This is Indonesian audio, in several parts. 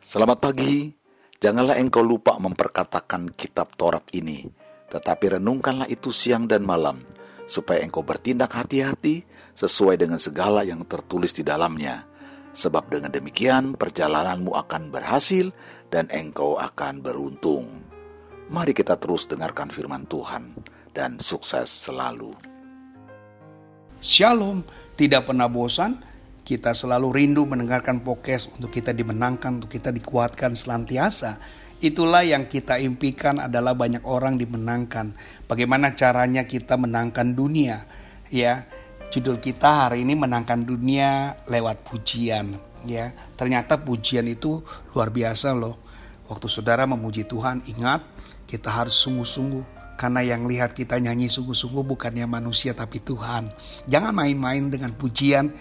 Selamat pagi. Janganlah engkau lupa memperkatakan kitab Taurat ini, tetapi renungkanlah itu siang dan malam, supaya engkau bertindak hati-hati sesuai dengan segala yang tertulis di dalamnya. Sebab dengan demikian perjalananmu akan berhasil dan engkau akan beruntung. Mari kita terus dengarkan firman Tuhan dan sukses selalu. Shalom, tidak pernah bosan kita selalu rindu mendengarkan podcast untuk kita dimenangkan, untuk kita dikuatkan selantiasa. Itulah yang kita impikan adalah banyak orang dimenangkan. Bagaimana caranya kita menangkan dunia? Ya, judul kita hari ini menangkan dunia lewat pujian. Ya, ternyata pujian itu luar biasa loh. Waktu saudara memuji Tuhan, ingat kita harus sungguh-sungguh karena yang lihat kita nyanyi sungguh-sungguh bukannya manusia tapi Tuhan. Jangan main-main dengan pujian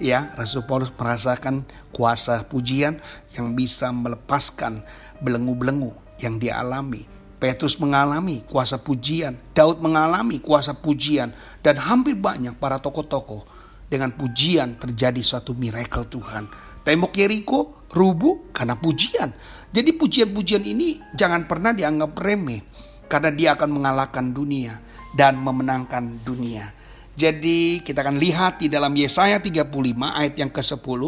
ya Rasul Paulus merasakan kuasa pujian yang bisa melepaskan belenggu-belenggu yang dialami. Petrus mengalami kuasa pujian, Daud mengalami kuasa pujian, dan hampir banyak para tokoh-tokoh dengan pujian terjadi suatu miracle Tuhan. Tembok Yeriko rubuh karena pujian. Jadi pujian-pujian ini jangan pernah dianggap remeh karena dia akan mengalahkan dunia dan memenangkan dunia. Jadi kita akan lihat di dalam Yesaya 35 ayat yang ke-10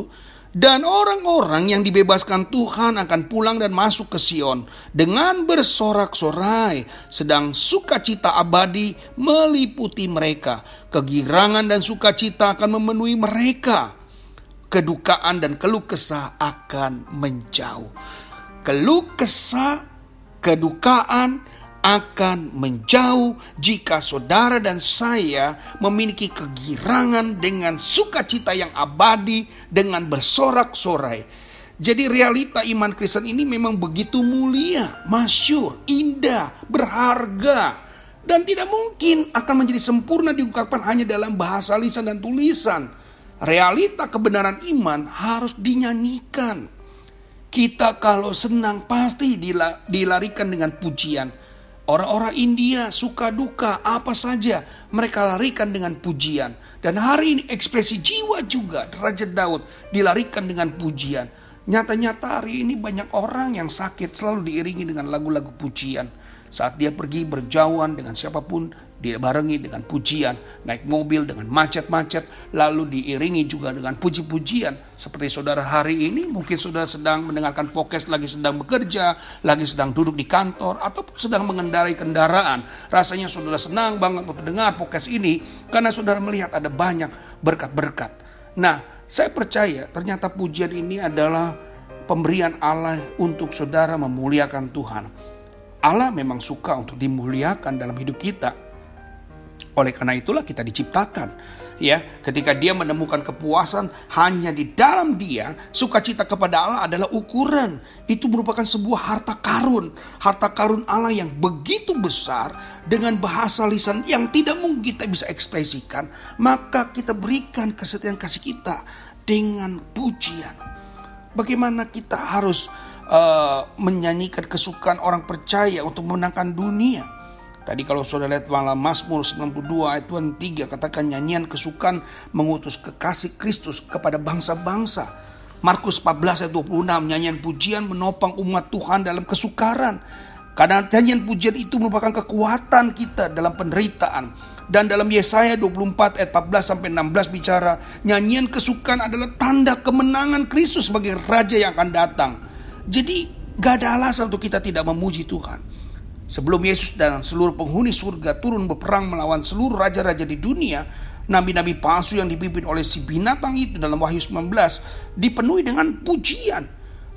dan orang-orang yang dibebaskan Tuhan akan pulang dan masuk ke Sion dengan bersorak-sorai sedang sukacita abadi meliputi mereka. Kegirangan dan sukacita akan memenuhi mereka. Kedukaan dan keluh kesah akan menjauh. Keluh kesah, kedukaan, akan menjauh jika saudara dan saya memiliki kegirangan dengan sukacita yang abadi dengan bersorak-sorai. Jadi realita iman Kristen ini memang begitu mulia, masyur, indah, berharga. Dan tidak mungkin akan menjadi sempurna diungkapkan hanya dalam bahasa lisan dan tulisan. Realita kebenaran iman harus dinyanyikan. Kita kalau senang pasti dilarikan dengan pujian Orang-orang India suka duka apa saja mereka larikan dengan pujian. Dan hari ini ekspresi jiwa juga Raja Daud dilarikan dengan pujian. Nyata-nyata hari ini banyak orang yang sakit selalu diiringi dengan lagu-lagu pujian. Saat dia pergi berjauhan dengan siapa pun dibarengi dengan pujian, naik mobil dengan macet-macet, lalu diiringi juga dengan puji-pujian. Seperti saudara hari ini, mungkin sudah sedang mendengarkan podcast, lagi sedang bekerja, lagi sedang duduk di kantor, atau sedang mengendarai kendaraan. Rasanya saudara senang banget untuk mendengar podcast ini, karena saudara melihat ada banyak berkat-berkat. Nah, saya percaya ternyata pujian ini adalah pemberian Allah untuk saudara memuliakan Tuhan. Allah memang suka untuk dimuliakan dalam hidup kita oleh karena itulah kita diciptakan. Ya, ketika dia menemukan kepuasan hanya di dalam dia, sukacita kepada Allah adalah ukuran. Itu merupakan sebuah harta karun, harta karun Allah yang begitu besar dengan bahasa lisan yang tidak mungkin kita bisa ekspresikan, maka kita berikan kesetiaan kasih kita dengan pujian. Bagaimana kita harus uh, menyanyikan kesukaan orang percaya untuk memenangkan dunia? Tadi kalau saudara lihat malam Mazmur 92 ayat 3 katakan nyanyian kesukaan mengutus kekasih Kristus kepada bangsa-bangsa. Markus 14 ayat 26 nyanyian pujian menopang umat Tuhan dalam kesukaran. Karena nyanyian pujian itu merupakan kekuatan kita dalam penderitaan. Dan dalam Yesaya 24 ayat 14 sampai 16 bicara nyanyian kesukaan adalah tanda kemenangan Kristus sebagai raja yang akan datang. Jadi gak ada alasan untuk kita tidak memuji Tuhan. Sebelum Yesus dan seluruh penghuni surga turun berperang melawan seluruh raja-raja di dunia, nabi-nabi palsu yang dipimpin oleh si binatang itu dalam Wahyu 19 dipenuhi dengan pujian.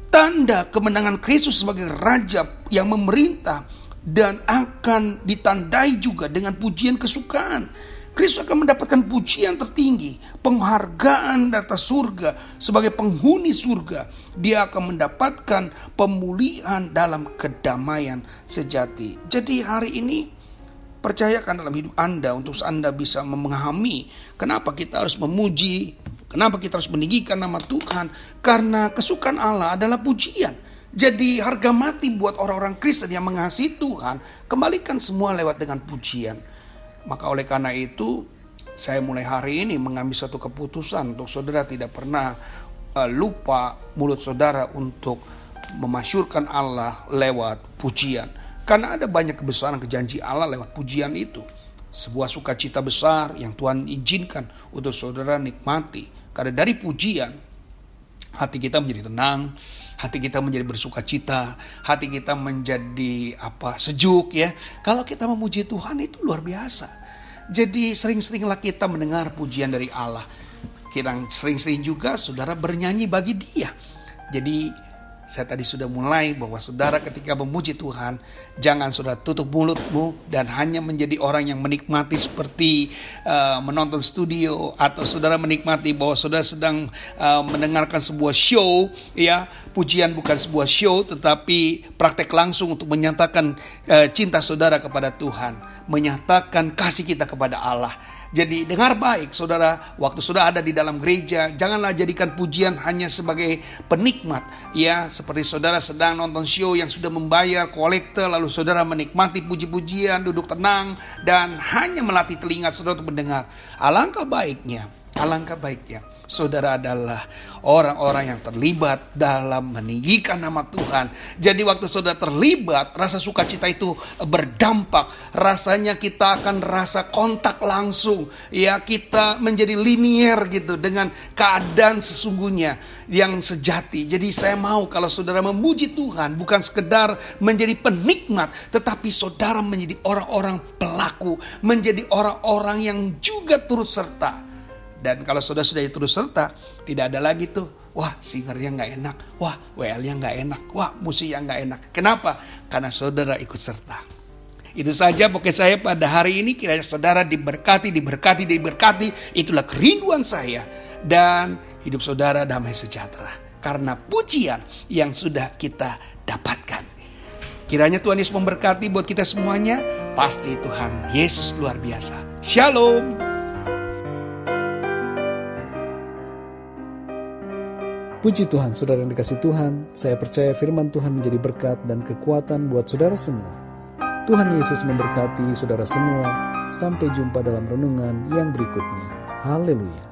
Tanda kemenangan Kristus sebagai raja yang memerintah dan akan ditandai juga dengan pujian kesukaan. Kristus akan mendapatkan pujian tertinggi, penghargaan dari surga sebagai penghuni surga. Dia akan mendapatkan pemulihan dalam kedamaian sejati. Jadi hari ini percayakan dalam hidup Anda untuk Anda bisa memahami kenapa kita harus memuji, kenapa kita harus meninggikan nama Tuhan. Karena kesukaan Allah adalah pujian. Jadi harga mati buat orang-orang Kristen yang mengasihi Tuhan, kembalikan semua lewat dengan pujian. Maka oleh karena itu saya mulai hari ini mengambil satu keputusan untuk saudara tidak pernah uh, lupa mulut saudara untuk memasyurkan Allah lewat pujian. Karena ada banyak kebesaran kejanji Allah lewat pujian itu. Sebuah sukacita besar yang Tuhan izinkan untuk saudara nikmati. Karena dari pujian, hati kita menjadi tenang, hati kita menjadi bersuka cita, hati kita menjadi apa sejuk ya. Kalau kita memuji Tuhan itu luar biasa. Jadi sering-seringlah kita mendengar pujian dari Allah. Kita sering-sering juga saudara bernyanyi bagi dia. Jadi saya tadi sudah mulai bahwa saudara ketika memuji Tuhan, jangan saudara tutup mulutmu dan hanya menjadi orang yang menikmati seperti uh, menonton studio atau saudara menikmati bahwa saudara sedang uh, mendengarkan sebuah show, ya pujian bukan sebuah show tetapi praktek langsung untuk menyatakan uh, cinta saudara kepada Tuhan, menyatakan kasih kita kepada Allah. Jadi dengar baik saudara, waktu sudah ada di dalam gereja, janganlah jadikan pujian hanya sebagai penikmat. Ya, seperti saudara sedang nonton show yang sudah membayar kolektor, lalu saudara menikmati puji-pujian, duduk tenang, dan hanya melatih telinga saudara untuk mendengar. Alangkah baiknya Alangkah baiknya saudara adalah orang-orang yang terlibat dalam meninggikan nama Tuhan. Jadi waktu saudara terlibat, rasa sukacita itu berdampak. Rasanya kita akan rasa kontak langsung. Ya kita menjadi linier gitu dengan keadaan sesungguhnya yang sejati. Jadi saya mau kalau saudara memuji Tuhan bukan sekedar menjadi penikmat. Tetapi saudara menjadi orang-orang pelaku. Menjadi orang-orang yang juga turut serta dan kalau sudah sudah terus serta, tidak ada lagi tuh, wah singernya nggak enak, wah WL-nya nggak enak, wah musiknya nggak enak. Kenapa? Karena saudara ikut serta. Itu saja pokoknya saya pada hari ini kiranya saudara diberkati, diberkati, diberkati. Itulah kerinduan saya. Dan hidup saudara damai sejahtera. Karena pujian yang sudah kita dapatkan. Kiranya Tuhan Yesus memberkati buat kita semuanya. Pasti Tuhan Yesus luar biasa. Shalom. Puji Tuhan, saudara yang dikasih Tuhan, saya percaya firman Tuhan menjadi berkat dan kekuatan buat saudara semua. Tuhan Yesus memberkati saudara semua. Sampai jumpa dalam renungan yang berikutnya. Haleluya.